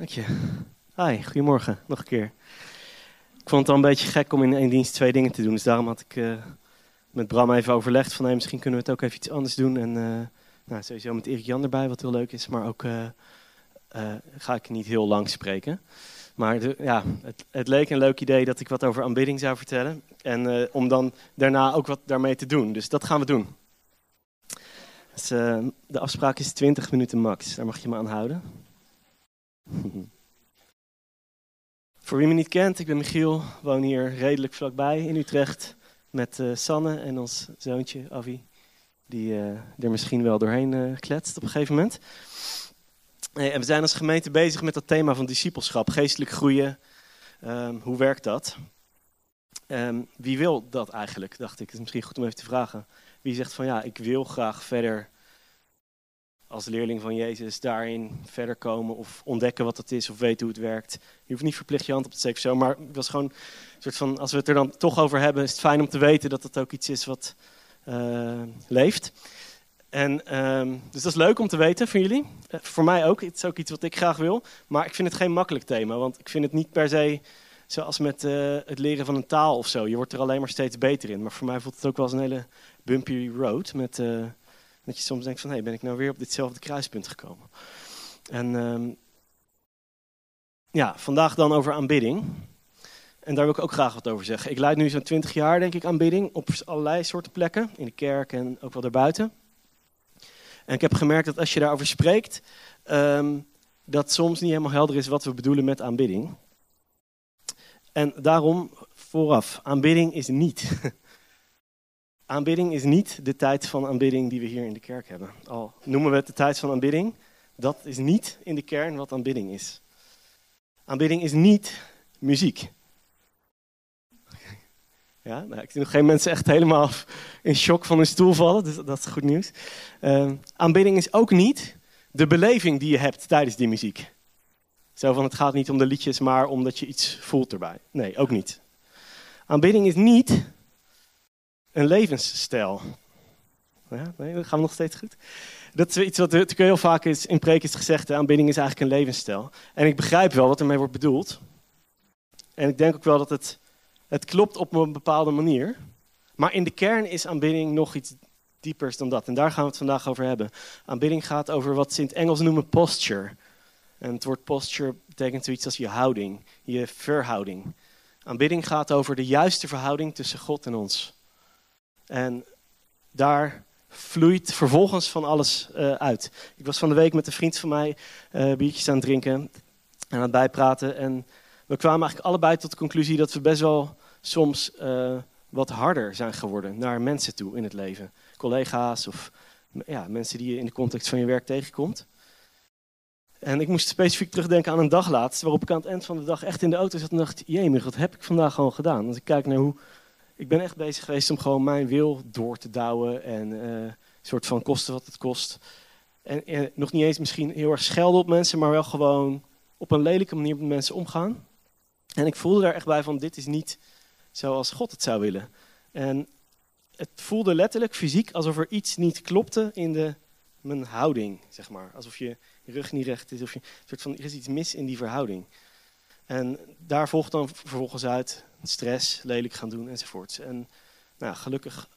Dank je. Hi, goedemorgen, nog een keer. Ik vond het al een beetje gek om in één dienst twee dingen te doen. Dus daarom had ik uh, met Bram even overlegd van misschien kunnen we het ook even iets anders doen. En uh, nou, sowieso met Erik Jan erbij, wat heel leuk is. Maar ook uh, ga ik niet heel lang spreken. Maar de, ja, het, het, leek een leuk idee dat ik wat over aanbidding zou vertellen. En om dan daarna ook wat daarmee te doen. Dus dat gaan we doen. Dus, de afspraak is 20 minuten max. Daar mag je me aan houden. Voor wie me niet kent, ik ben Michiel, woon hier redelijk vlakbij in Utrecht met uh, Sanne en ons zoontje Avi, die uh, er misschien wel doorheen uh, kletst op een gegeven moment. en we zijn als gemeente bezig met dat thema van discipelschap, geestelijk groeien. Um, hoe werkt dat? Um, wie wil dat eigenlijk, dacht ik. Het is misschien goed om even te vragen. Wie zegt van ja, ik wil graag verder als leerling van Jezus daarin verder komen of ontdekken wat het is of weten hoe het werkt. Je hoeft niet verplicht je hand op te steken zo, maar het was gewoon een soort van, als we het er dan toch over hebben, is het fijn om te weten dat het ook iets is wat uh, leeft. En, um, dus dat is leuk om te weten voor jullie. Uh, voor mij ook. Het is ook iets wat ik graag wil. Maar ik vind het geen makkelijk thema. Want ik vind het niet per se zoals met uh, het leren van een taal of zo. Je wordt er alleen maar steeds beter in. Maar voor mij voelt het ook wel als een hele bumpy road. Met dat je soms denkt van, hé, hey, ben ik nou weer op ditzelfde kruispunt gekomen? En um, ja, vandaag dan over aanbidding. En daar wil ik ook graag wat over zeggen. Ik leid nu zo'n twintig jaar, denk ik, aanbidding op allerlei soorten plekken. In de kerk en ook wel daarbuiten. En ik heb gemerkt dat als je daarover spreekt, um, dat soms niet helemaal helder is wat we bedoelen met aanbidding. En daarom vooraf, aanbidding is niet Aanbidding is niet de tijd van aanbidding die we hier in de kerk hebben. Al noemen we het de tijd van aanbidding, dat is niet in de kern wat aanbidding is. Aanbidding is niet muziek. Ja, nou, ik zie nog geen mensen echt helemaal in shock van hun stoel vallen, dus dat is goed nieuws. Uh, aanbidding is ook niet de beleving die je hebt tijdens die muziek. Zo van het gaat niet om de liedjes, maar omdat je iets voelt erbij. Nee, ook niet. Aanbidding is niet een levensstijl. Ja, nee, dat gaan we nog steeds goed. Dat is iets wat natuurlijk heel vaak is, in preek is gezegd, aanbidding is eigenlijk een levensstijl. En ik begrijp wel wat ermee wordt bedoeld. En ik denk ook wel dat het, het klopt op een bepaalde manier. Maar in de kern is aanbidding nog iets diepers dan dat. En daar gaan we het vandaag over hebben. Aanbidding gaat over wat ze in het Engels noemen posture. En het woord posture betekent zoiets als je houding, je verhouding. Aanbidding gaat over de juiste verhouding tussen God en ons. En daar vloeit vervolgens van alles uh, uit. Ik was van de week met een vriend van mij uh, biertjes aan het drinken en aan het bijpraten. En we kwamen eigenlijk allebei tot de conclusie dat we best wel soms uh, wat harder zijn geworden naar mensen toe in het leven. Collega's of ja, mensen die je in de context van je werk tegenkomt. En ik moest specifiek terugdenken aan een dag laatst, waarop ik aan het eind van de dag echt in de auto zat en dacht, jemig, wat heb ik vandaag gewoon gedaan? Als ik kijk naar hoe ik ben echt bezig geweest om gewoon mijn wil door te douwen en een soort van kosten wat het kost. En, en, nog niet eens misschien heel erg schelden op mensen, maar wel gewoon op een lelijke manier met mensen omgaan. En ik voelde daar echt bij van, dit is niet zoals God het zou willen. En het voelde letterlijk fysiek alsof er iets niet klopte in de, mijn houding, zeg maar. Alsof je rug niet recht is, of je, soort van, er is iets mis in die verhouding. En daar volgt dan vervolgens uit stress, lelijk gaan doen enzovoorts. En nou, gelukkig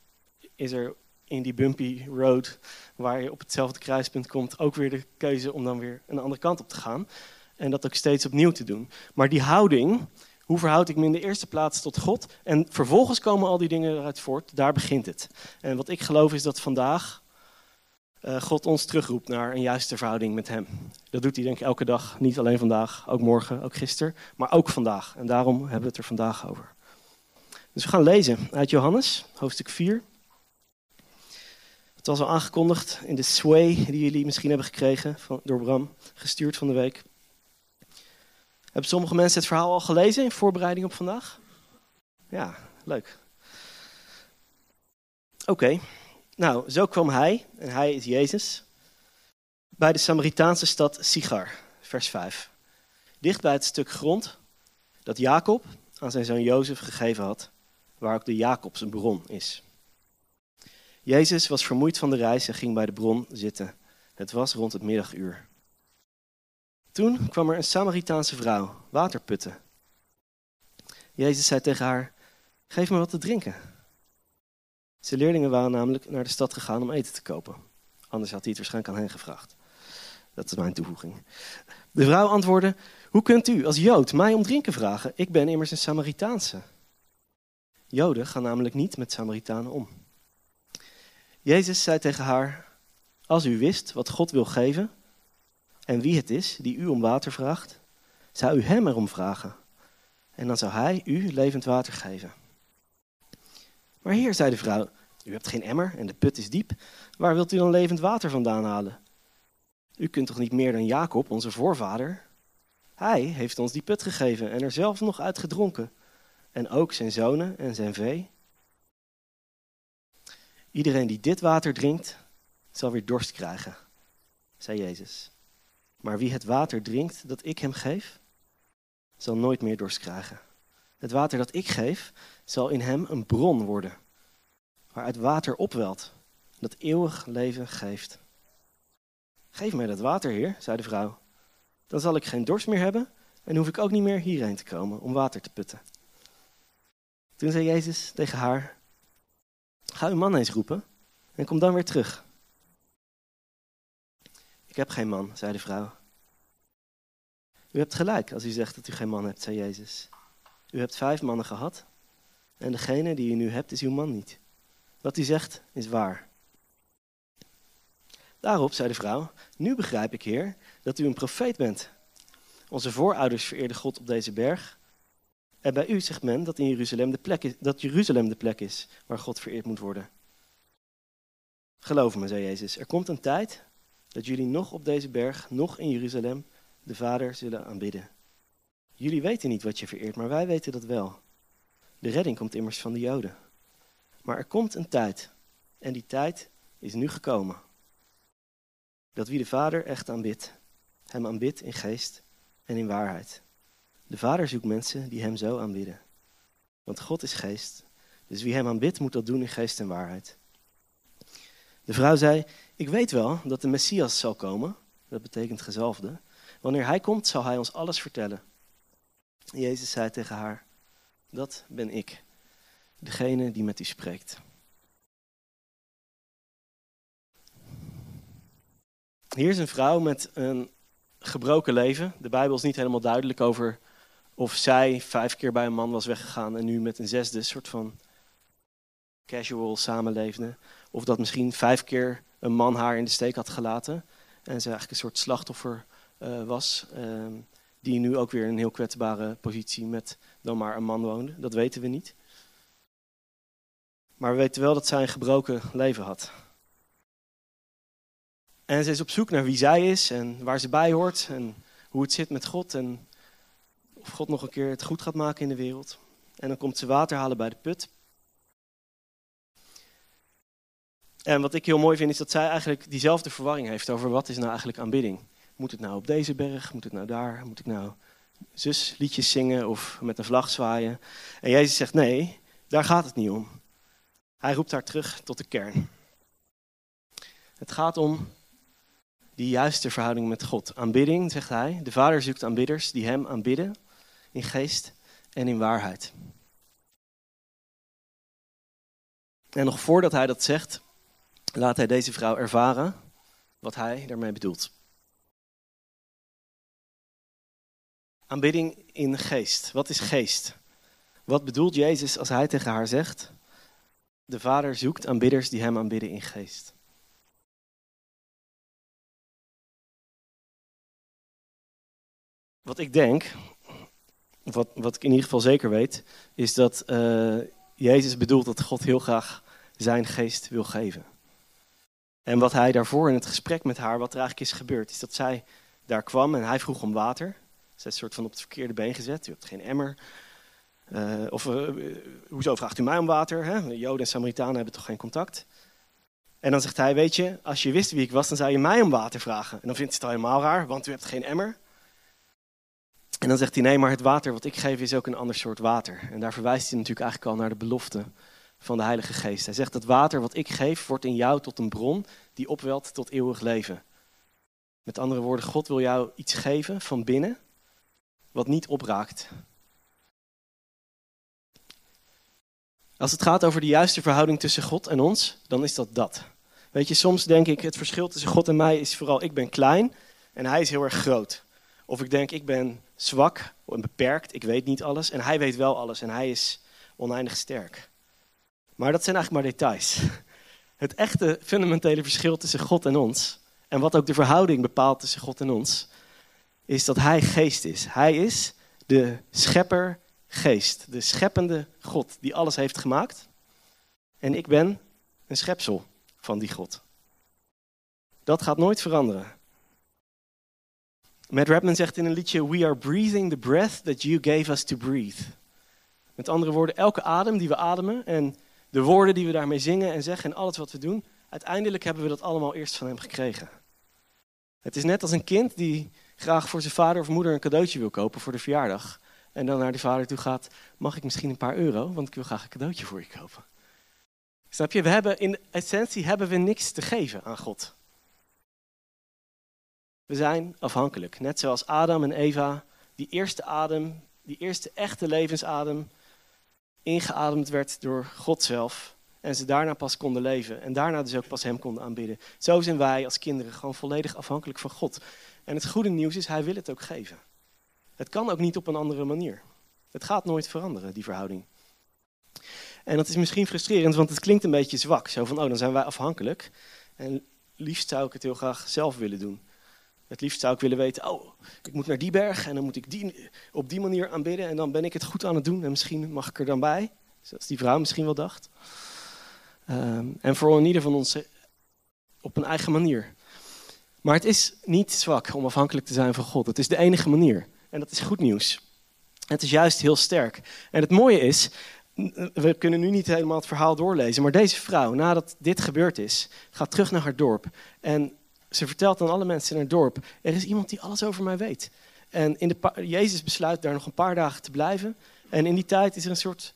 is er in die bumpy road, waar je op hetzelfde kruispunt komt, ook weer de keuze om dan weer een andere kant op te gaan. En dat ook steeds opnieuw te doen. Maar die houding, hoe verhoud ik me in de eerste plaats tot God? En vervolgens komen al die dingen eruit voort, daar begint het. En wat ik geloof is dat vandaag God ons terugroept naar een juiste verhouding met Hem. Dat doet hij denk ik elke dag, niet alleen vandaag, ook morgen, ook gisteren, maar ook vandaag. En daarom hebben we het er vandaag over. Dus we gaan lezen uit Johannes, hoofdstuk 4. Het was al aangekondigd in de sway die jullie misschien hebben gekregen van, door Bram, gestuurd van de week. Hebben sommige mensen het verhaal al gelezen in voorbereiding op vandaag? Ja, leuk. Oké. Nou, zo kwam hij, en hij is Jezus, bij de Samaritaanse stad Sigar, vers 5. Dicht bij het stuk grond dat Jacob aan zijn zoon Jozef gegeven had, waar ook de Jacobse bron is. Jezus was vermoeid van de reis en ging bij de bron zitten. Het was rond het middaguur. Toen kwam er een Samaritaanse vrouw water putten. Jezus zei tegen haar: Geef me wat te drinken. Zijn leerlingen waren namelijk naar de stad gegaan om eten te kopen. Anders had hij het waarschijnlijk aan hen gevraagd. Dat is mijn toevoeging. De vrouw antwoordde: Hoe kunt u als Jood mij om drinken vragen? Ik ben immers een Samaritaanse. Joden gaan namelijk niet met Samaritanen om. Jezus zei tegen haar: Als u wist wat God wil geven en wie het is die u om water vraagt, zou u hem erom vragen. En dan zou hij u levend water geven. Maar heer, zei de vrouw, u hebt geen emmer en de put is diep. Waar wilt u dan levend water vandaan halen? U kunt toch niet meer dan Jacob, onze voorvader? Hij heeft ons die put gegeven en er zelf nog uit gedronken. En ook zijn zonen en zijn vee. Iedereen die dit water drinkt, zal weer dorst krijgen, zei Jezus. Maar wie het water drinkt dat ik hem geef, zal nooit meer dorst krijgen. Het water dat ik geef, zal in hem een bron worden, waaruit water opwelt, dat eeuwig leven geeft. Geef mij dat water, heer, zei de vrouw. Dan zal ik geen dorst meer hebben en hoef ik ook niet meer hierheen te komen om water te putten. Toen zei Jezus tegen haar, ga uw man eens roepen en kom dan weer terug. Ik heb geen man, zei de vrouw. U hebt gelijk als u zegt dat u geen man hebt, zei Jezus. U hebt vijf mannen gehad en degene die u nu hebt is uw man niet. Wat u zegt is waar. Daarop zei de vrouw, nu begrijp ik, heer, dat u een profeet bent. Onze voorouders vereerden God op deze berg. En bij u zegt men dat, in Jeruzalem de plek is, dat Jeruzalem de plek is waar God vereerd moet worden. Geloof me, zei Jezus, er komt een tijd dat jullie nog op deze berg, nog in Jeruzalem, de Vader zullen aanbidden. Jullie weten niet wat je vereert, maar wij weten dat wel. De redding komt immers van de Joden. Maar er komt een tijd, en die tijd is nu gekomen. Dat wie de Vader echt aanbidt, hem aanbidt in geest en in waarheid. De Vader zoekt mensen die hem zo aanbidden. Want God is geest, dus wie hem aanbidt moet dat doen in geest en waarheid. De vrouw zei, ik weet wel dat de Messias zal komen, dat betekent gezalfde. Wanneer hij komt, zal hij ons alles vertellen. Jezus zei tegen haar, dat ben ik, degene die met u spreekt. Hier is een vrouw met een gebroken leven. De Bijbel is niet helemaal duidelijk over of zij vijf keer bij een man was weggegaan en nu met een zesde soort van casual samenleefde. Of dat misschien vijf keer een man haar in de steek had gelaten en ze eigenlijk een soort slachtoffer uh, was. Uh, die nu ook weer in een heel kwetsbare positie met dan maar een man woonde. Dat weten we niet. Maar we weten wel dat zij een gebroken leven had. En ze is op zoek naar wie zij is en waar ze bij hoort en hoe het zit met God en of God nog een keer het goed gaat maken in de wereld. En dan komt ze water halen bij de put. En wat ik heel mooi vind is dat zij eigenlijk diezelfde verwarring heeft over wat is nou eigenlijk aanbidding. Moet het nou op deze berg? Moet het nou daar? Moet ik nou zus liedjes zingen of met een vlag zwaaien? En Jezus zegt nee, daar gaat het niet om. Hij roept haar terug tot de kern. Het gaat om die juiste verhouding met God. Aanbidding, zegt hij. De Vader zoekt aanbidders die hem aanbidden in geest en in waarheid. En nog voordat hij dat zegt, laat hij deze vrouw ervaren wat hij daarmee bedoelt. Aanbidding in geest. Wat is geest? Wat bedoelt Jezus als hij tegen haar zegt: De Vader zoekt aanbidders die hem aanbidden in geest? Wat ik denk, wat, wat ik in ieder geval zeker weet, is dat uh, Jezus bedoelt dat God heel graag zijn geest wil geven. En wat hij daarvoor in het gesprek met haar, wat er eigenlijk is gebeurd, is dat zij daar kwam en hij vroeg om water. Zij is soort van op het verkeerde been gezet. U hebt geen emmer. Uh, of uh, hoezo vraagt u mij om water? Hè? Joden en Samaritanen hebben toch geen contact? En dan zegt hij, weet je, als je wist wie ik was, dan zou je mij om water vragen. En dan vindt hij het al helemaal raar, want u hebt geen emmer. En dan zegt hij, nee, maar het water wat ik geef is ook een ander soort water. En daar verwijst hij natuurlijk eigenlijk al naar de belofte van de Heilige Geest. Hij zegt, het water wat ik geef wordt in jou tot een bron die opwelt tot eeuwig leven. Met andere woorden, God wil jou iets geven van binnen wat niet opraakt. Als het gaat over de juiste verhouding tussen God en ons, dan is dat dat. Weet je, soms denk ik, het verschil tussen God en mij is vooral, ik ben klein en hij is heel erg groot. Of ik denk, ik ben zwak en beperkt, ik weet niet alles en hij weet wel alles en hij is oneindig sterk. Maar dat zijn eigenlijk maar details. Het echte fundamentele verschil tussen God en ons, en wat ook de verhouding bepaalt tussen God en ons, is dat Hij geest is. Hij is de schepper geest, de scheppende God die alles heeft gemaakt. En ik ben een schepsel van die God. Dat gaat nooit veranderen. Matt Redman zegt in een liedje: We are breathing the breath that you gave us to breathe. Met andere woorden, elke adem die we ademen en de woorden die we daarmee zingen en zeggen en alles wat we doen, uiteindelijk hebben we dat allemaal eerst van Hem gekregen. Het is net als een kind die graag voor zijn vader of moeder een cadeautje wil kopen voor de verjaardag. En dan naar de vader toe gaat, mag ik misschien een paar euro, want ik wil graag een cadeautje voor je kopen. Snap je? We hebben in essentie hebben we niks te geven aan God. We zijn afhankelijk. Net zoals Adam en Eva, die eerste adem, die eerste echte levensadem, ingeademd werd door God zelf. En ze daarna pas konden leven. En daarna dus ook pas Hem konden aanbidden. Zo zijn wij als kinderen gewoon volledig afhankelijk van God. En het goede nieuws is, Hij wil het ook geven. Het kan ook niet op een andere manier. Het gaat nooit veranderen, die verhouding. En dat is misschien frustrerend, want het klinkt een beetje zwak. Zo van, oh, dan zijn wij afhankelijk. En liefst zou ik het heel graag zelf willen doen. Het liefst zou ik willen weten, oh, ik moet naar die berg en dan moet ik die, op die manier aanbidden en dan ben ik het goed aan het doen en misschien mag ik er dan bij. Zoals die vrouw misschien wel dacht. Ehm, en voor een ieder van ons eh, op een eigen manier. Maar het is niet zwak om afhankelijk te zijn van God. Het is de enige manier. En dat is goed nieuws. Het is juist heel sterk. En het mooie is, we kunnen nu niet helemaal het verhaal doorlezen, maar deze vrouw, nadat dit gebeurd is, gaat terug naar haar dorp. En ze vertelt aan alle mensen in het dorp: er is iemand die alles over mij weet. En in de Jezus besluit daar nog een paar dagen te blijven. En in die tijd is er een soort.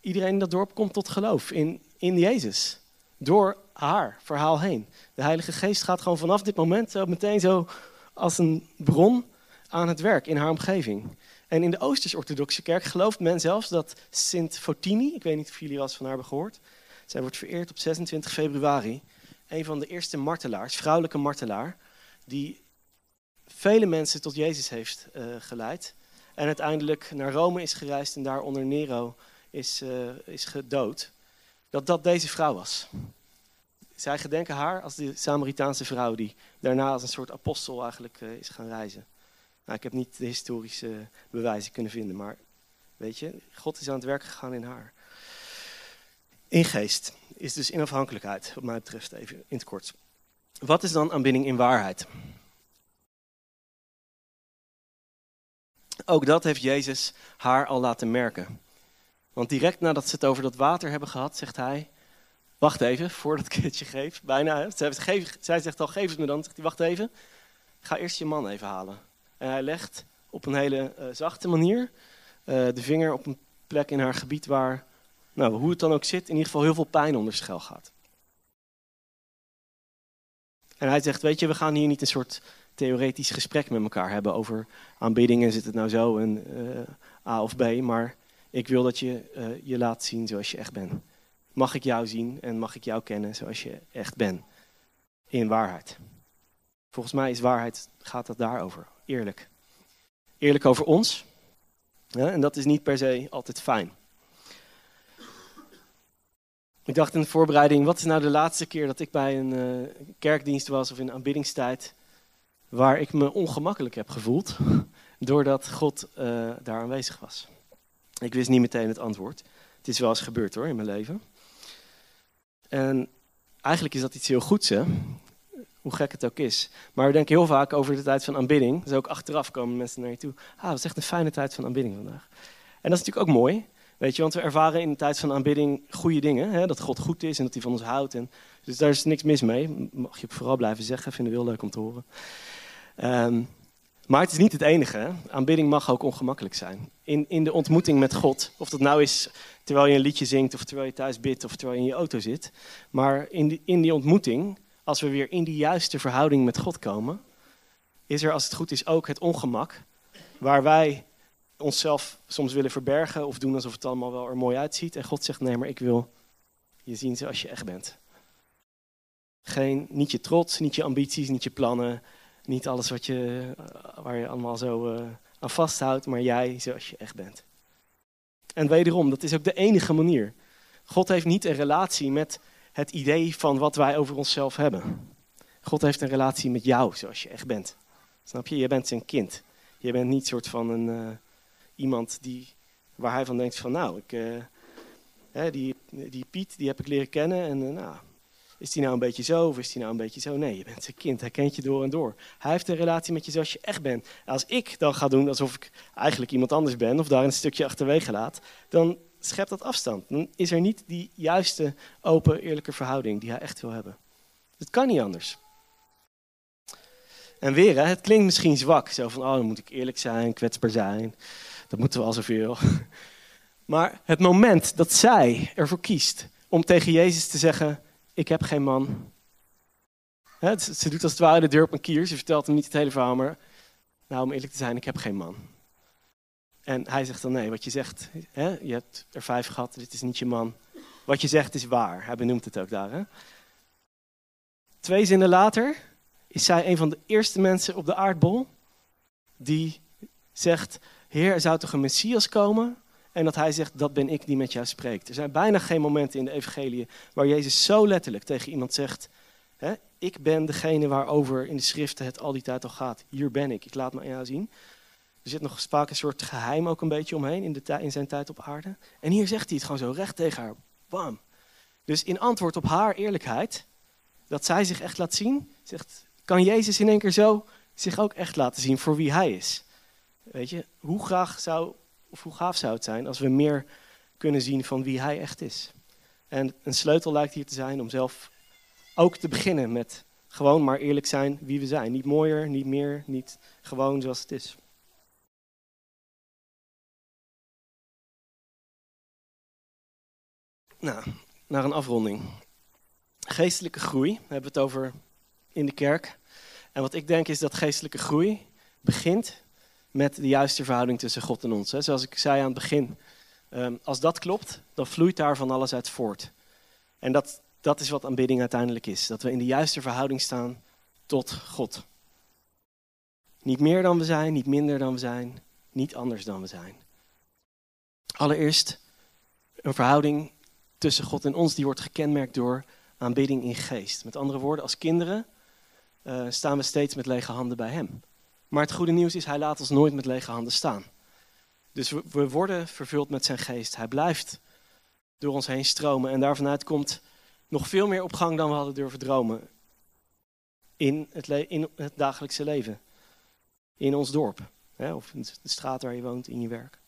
Iedereen in dat dorp komt tot geloof in, in Jezus. Door haar verhaal heen. De Heilige Geest gaat gewoon vanaf dit moment zo meteen zo als een bron aan het werk in haar omgeving. En in de Oosters-Orthodoxe kerk gelooft men zelfs dat Sint Fotini, ik weet niet of jullie al eens van haar hebben gehoord, zij wordt vereerd op 26 februari een van de eerste martelaars, vrouwelijke martelaar, die vele mensen tot Jezus heeft uh, geleid. En uiteindelijk naar Rome is gereisd en daar onder Nero is, uh, is gedood. Dat dat deze vrouw was. Zij gedenken haar als de Samaritaanse vrouw die daarna als een soort apostel eigenlijk uh, is gaan reizen. Nou, ik heb niet de historische bewijzen kunnen vinden, maar weet je, God is aan het werk gegaan in haar. In geest is dus inafhankelijkheid, wat mij betreft even in het kort. Wat is dan aanbidding in waarheid? Ook dat heeft Jezus haar al laten merken. Want direct nadat ze het over dat water hebben gehad, zegt hij: Wacht even, voordat ik het je geef. Bijna. Zij zegt al: Geef het me dan. Zegt hij: Wacht even. Ga eerst je man even halen. En hij legt op een hele uh, zachte manier uh, de vinger op een plek in haar gebied waar nou, hoe het dan ook zit, in ieder geval heel veel pijn onder schel gaat. En hij zegt, weet je, we gaan hier niet een soort theoretisch gesprek met elkaar hebben over aanbiddingen, zit het nou zo en uh, A of B, maar ik wil dat je je laat zien zoals je echt bent. Mag ik jou zien en mag ik jou kennen zoals je echt bent? In waarheid. Volgens mij is waarheid, gaat het daarover. Eerlijk. Eerlijk over ons. Ja, en dat is niet per se altijd fijn. Ik dacht in de voorbereiding, wat is nou de laatste keer dat ik bij een uh, kerkdienst was of in aanbiddingstijd, waar ik me ongemakkelijk heb gevoeld, doordat God uh, daar aanwezig was. Ik wist niet meteen het antwoord. Het is wel eens gebeurd hoor, in mijn leven. En eigenlijk is dat iets heel goeds, hè? hoe gek het ook is. Maar we denken heel vaak over de tijd van aanbidding. Dus ook achteraf komen mensen naar je toe. Ah, dat is echt een fijne tijd van aanbidding vandaag. En dat is natuurlijk ook mooi. Weet je, want we ervaren in de tijd van aanbidding goede dingen. Hè? Dat God goed is en dat hij van ons houdt. En, dus daar is niks mis mee. Mag je vooral blijven zeggen. Vinden we heel leuk om te horen. Um, maar het is niet het enige. Aanbidding mag ook ongemakkelijk zijn. In, in de ontmoeting met God. Of dat nou is terwijl je een liedje zingt, of terwijl je thuis bidt, of terwijl je in je auto zit. Maar in die, in die ontmoeting, als we weer in die juiste verhouding met God komen, is er als het goed is ook het ongemak. Waar wij onszelf soms willen verbergen of doen alsof het allemaal wel er mooi uitziet. En God zegt, nee, maar ik wil je zien zoals je echt bent. Geen, niet je trots, niet je ambities, niet je plannen, niet alles wat je, eh, waar je allemaal zo uh, aan vasthoudt, maar jij zoals je echt bent. En wederom, dat is ook de enige manier. God heeft niet een relatie met het idee van wat wij over onszelf hebben. God heeft een relatie met jou zoals je echt bent. Snap je? Je bent zijn kind. Je bent niet soort van een, uh, iemand die, waar hij van denkt van nou, ik, hè, die, die Piet die heb ik leren kennen en uh, nou, is die nou een beetje zo of is die nou een beetje zo? Nee, je bent zijn kind. Hij kent je door en door. Hij heeft een relatie met je zoals je echt bent. Als ik dan ga doen alsof ik eigenlijk iemand anders ben of daar een stukje achterwege laat, dan schept dat afstand. Dan is er niet die juiste, open, eerlijke verhouding die hij echt wil hebben. Het kan niet anders. En weer, het klinkt misschien zwak. Zo van, oh, dan moet ik eerlijk zijn, kwetsbaar zijn. Dat moeten we al zoveel. Maar het moment dat zij ervoor kiest om tegen Jezus te zeggen, ik heb geen man. Ze doet als het ware de deur op een kier. Ze vertelt hem niet het hele verhaal, maar nou, om eerlijk te zijn, ik heb geen man. En hij zegt dan, nee, wat je zegt, je hebt er vijf gehad, dit is niet je man. Wat je zegt is waar. Hij benoemt het ook daar. Twee zinnen later is zij een van de eerste mensen op de aardbol die zegt: Heer, er zou toch een messias komen? En dat hij zegt: Dat ben ik die met jou spreekt. Er zijn bijna geen momenten in de Evangelie waar Jezus zo letterlijk tegen iemand zegt: hè, Ik ben degene waarover in de schriften het al die tijd al gaat. Hier ben ik, ik laat me aan jou zien. Er zit nog vaak een soort geheim ook een beetje omheen in, de in zijn tijd op aarde. En hier zegt hij het gewoon zo recht tegen haar. Bam. Dus in antwoord op haar eerlijkheid, dat zij zich echt laat zien, zegt kan Jezus in één keer zo zich ook echt laten zien voor wie hij is. Weet je, hoe graag zou, of hoe gaaf zou het zijn als we meer kunnen zien van wie hij echt is. En een sleutel lijkt hier te zijn om zelf ook te beginnen met gewoon maar eerlijk zijn wie we zijn. Niet mooier, niet meer, niet gewoon zoals het is. Nou, naar een afronding. Geestelijke groei, hebben we het over in de kerk. En wat ik denk is dat geestelijke groei begint met de juiste verhouding tussen God en ons. Zoals ik zei aan het begin, ehm, als dat klopt, dan vloeit daar van alles uit voort. En dat, dat is wat aanbidding uiteindelijk is. Dat we in de juiste verhouding staan tot God. Niet meer dan we zijn, niet minder dan we zijn, niet anders dan we zijn. Allereerst een verhouding tussen God en ons die wordt gekenmerkt door aanbidding in geest. Met andere woorden, als kinderen uh, staan we steeds met lege handen bij Hem. Maar het goede nieuws is, Hij laat ons nooit met lege handen staan. Dus we, we worden vervuld met Zijn geest. Hij blijft door ons heen stromen. En daarvanuit komt nog veel meer op gang dan we hadden durven dromen. In het, in het dagelijkse leven. In ons dorp. Hè, of in de straat waar je woont, in je werk.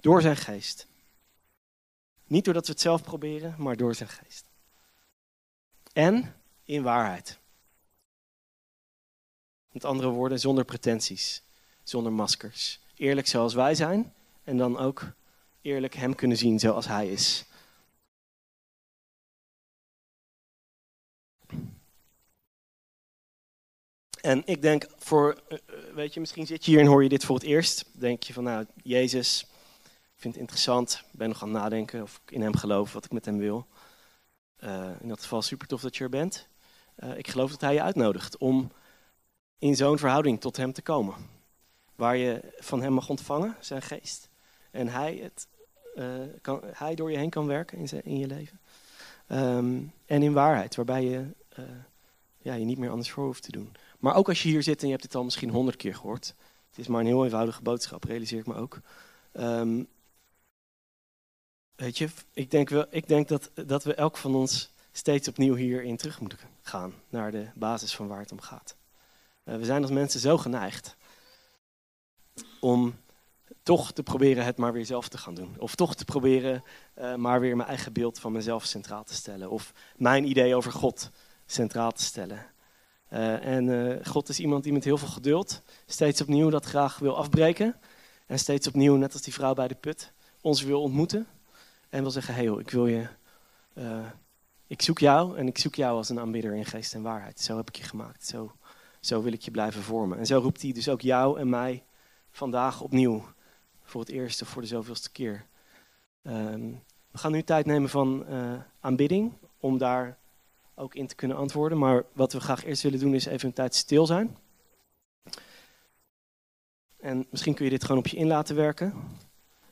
Door zijn geest. Niet doordat we het zelf proberen, maar door zijn geest. En in waarheid. Met andere woorden, zonder pretenties, zonder maskers. Eerlijk zoals wij zijn en dan ook eerlijk Hem kunnen zien zoals Hij is. En ik denk voor, eh, eh, weet je, misschien zit je hier en hoor je dit voor het eerst. Denk je van, nou, Jezus, ik vind het interessant, ik ben nog aan het nadenken of ik in Hem geloof, wat ik met Hem wil. Uh, in dat geval super tof dat je er bent. Ik geloof dat Hij je uitnodigt om in zo'n verhouding tot Hem te komen. Waar je van Hem mag ontvangen, zijn geest. En Hij, het, uh, kan, hij door je heen kan werken in, in je leven. Um, en in waarheid, waarbij je uh, ja, je niet meer anders voor hoeft te doen. Maar ook als je hier zit en je hebt dit al misschien honderd keer gehoord. Het is maar een heel eenvoudige boodschap, realiseer ik me ook. Um, weet je, ik denk, wel, ik denk dat, dat we elk van ons steeds opnieuw hierin terug moeten gaan. Naar de basis van waar het om gaat. Eh, we zijn als mensen zo geneigd om toch te proberen het maar weer zelf te gaan doen. Of toch te proberen uh, maar weer mijn eigen beeld van mezelf centraal te stellen. Of mijn idee over God centraal te stellen. Uh, en God is iemand die met heel veel geduld steeds opnieuw dat graag wil afbreken. En steeds opnieuw, net als die vrouw bij de put, ons wil ontmoeten. En wil zeggen, hey joh, ik wil je... ik zoek jou en ik zoek jou als een aanbidder in geest en waarheid. Zo heb ik je gemaakt. Zo Zo wil ik je blijven vormen. En zo roept hij dus ook jou en mij vandaag opnieuw. Voor het eerste, voor de zoveelste keer. Ehm, we gaan nu tijd nemen van uh, aanbidding. Om daar ook in te kunnen antwoorden. Maar wat we graag eerst willen doen is even een tijd stil zijn. En misschien kun je dit gewoon op je in laten werken.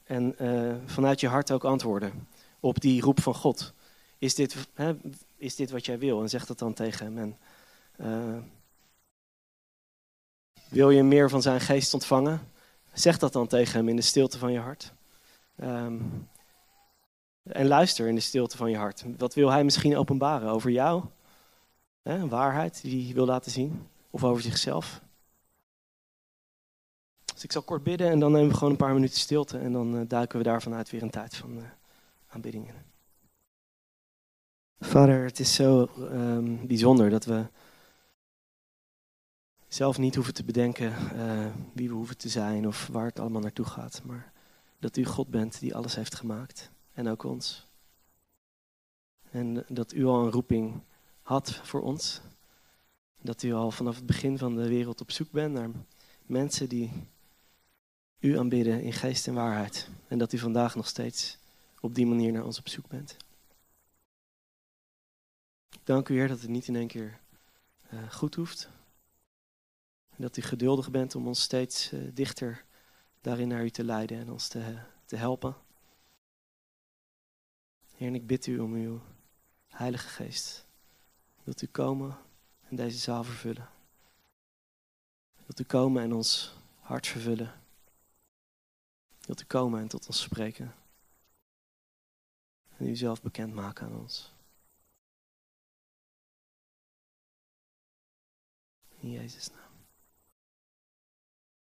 En uh, vanuit je hart ook antwoorden op die roep van God. Is dit, hè, is dit wat jij wil? En zeg dat dan tegen hem. En, uh, wil je meer van zijn geest ontvangen? Zeg dat dan tegen hem in de stilte van je hart. Um, en luister in de stilte van je hart. Wat wil hij misschien openbaren over jou? Een waarheid die hij wil laten zien. Of over zichzelf. Dus ik zal kort bidden en dan nemen we gewoon een paar minuten stilte. En dan uh, duiken we daar vanuit weer een tijd van uh, aanbidding in. Vader, het is zo um, bijzonder dat we zelf niet hoeven te bedenken uh, wie we hoeven te zijn of waar het allemaal naartoe gaat. Maar dat u God bent die alles heeft gemaakt. En ook ons. En dat u al een roeping had voor ons. Dat u al vanaf het begin van de wereld op zoek bent naar mensen die u aanbidden in geest en waarheid. En dat u vandaag nog steeds op die manier naar ons op zoek bent. Dank u Heer dat het niet in één keer uh, goed hoeft. En dat u geduldig bent om ons steeds uh, dichter daarin naar u te leiden en ons te, te helpen. Heer, en ik bid u om uw Heilige Geest. Wilt u komen en deze zaal vervullen? Wilt u komen en ons hart vervullen? Wilt u komen en tot ons spreken? En u zelf bekendmaken aan ons. In Jezus' naam.